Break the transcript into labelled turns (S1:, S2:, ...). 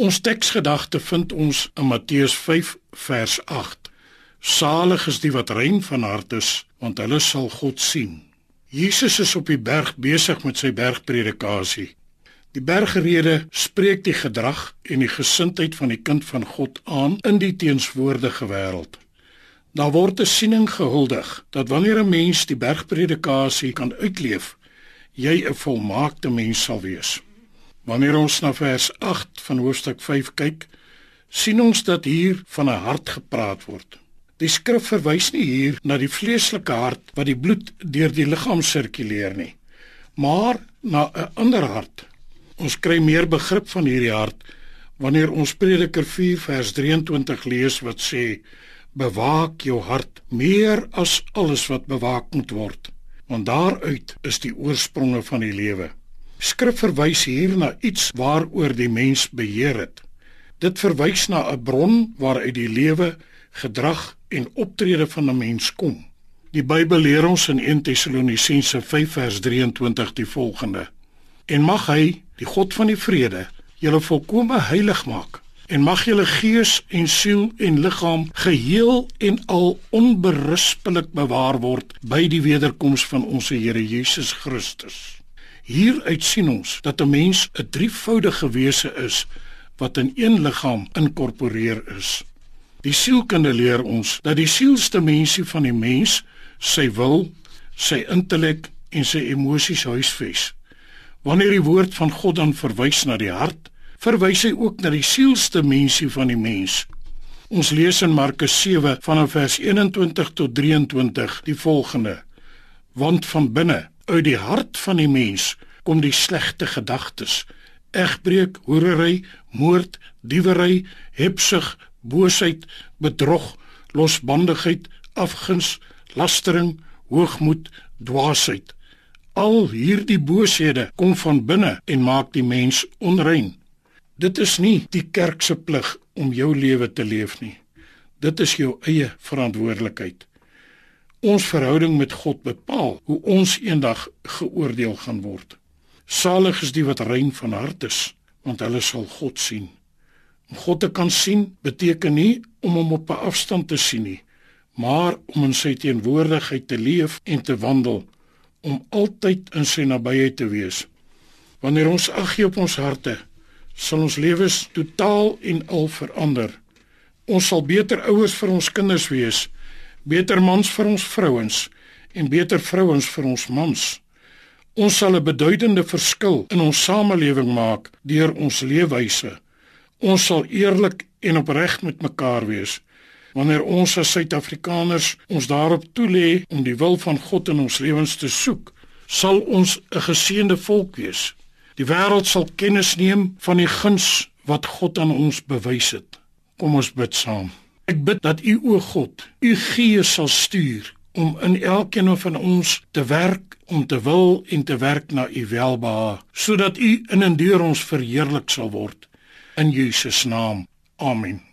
S1: Ons teksgedagte vind ons in Matteus 5 vers 8. Salig is die wat rein van hart is, want hulle sal God sien. Jesus is op die berg besig met sy bergpredikasie. Die bergrede spreek die gedrag en die gesindheid van die kind van God aan in die teenswoordige wêreld. Daar word 'n siening gehuldig dat wanneer 'n mens die bergpredikasie kan uitleef, jy 'n volmaakte mens sal wees. Wanneer ons na vers 8 van hoofstuk 5 kyk, sien ons dat hier van 'n hart gepraat word. Die skrif verwys nie hier na die vleeslike hart wat die bloed deur die liggaam sirkuleer nie, maar na 'n ander hart. Ons kry meer begrip van hierdie hart wanneer ons Prediker 4 vers 23 lees wat sê: Bewaak jou hart meer as alles wat bewaak moet word, want daaruit is die oorspronge van die lewe. Skrif verwys hier na iets waaroor die mens beheer het. Dit verwys na 'n bron waaruit die lewe, gedrag en optrede van 'n mens kom. Die Bybel leer ons in 1 Tessalonisense 5 vers 23 die volgende: En mag hy, die God van die vrede, julle volkome heilig maak en mag julle gees en siel en liggaam geheel en al onberispelik bewaar word by die wederkoms van ons Here Jesus Christus. Hieruit sien ons dat 'n mens 'n drievoudige wese is wat in een liggaam inkorporeer is. Die sielkunde leer ons dat die sielsdimensie van die mens sy wil, sy intellek en sy emosies huisves. Wanneer die woord van God dan verwys na die hart, verwys hy ook na die sielsdimensie van die mens. Ons lees in Markus 7 vanaf vers 21 tot 23 die volgende: Want van binne uit die hart van die mens kom die slegte gedagtes. Egbreek hoerery moord diewery hebsug boosheid bedrog losbandigheid afguns lastering hoogmoed dwaasheid. Al hierdie booshede kom van binne en maak die mens onrein. Dit is nie die kerk se plig om jou lewe te leef nie. Dit is jou eie verantwoordelikheid Ons verhouding met God bepaal hoe ons eendag geoordeel gaan word. Salig is die wat rein van hart is, want hulle sal God sien. Om God te kan sien beteken nie om hom op 'n afstand te sien nie, maar om in sy teenwoordigheid te leef en te wandel, om altyd in sy nabyheid te wees. Wanneer ons ag gee op ons harte, sal ons lewens totaal en al verander. Ons sal beter ouers vir ons kinders wees beter mans vir ons vrouens en beter vrouens vir ons mans. Ons sal 'n beduidende verskil in ons samelewing maak deur ons leefwyse. Ons sal eerlik en opreg met mekaar wees. Wanneer ons as Suid-Afrikaners ons daarop toelê om die wil van God in ons lewens te soek, sal ons 'n geseënde volk wees. Die wêreld sal kennis neem van die guns wat God aan ons bewys het. Kom ons bid saam. Ek bid dat U o God, U Gees sal stuur om in elkeen van ons te werk om te wil en te werk na U welbehae, sodat U in en deur ons verheerlik sal word in Jesus naam. Amen.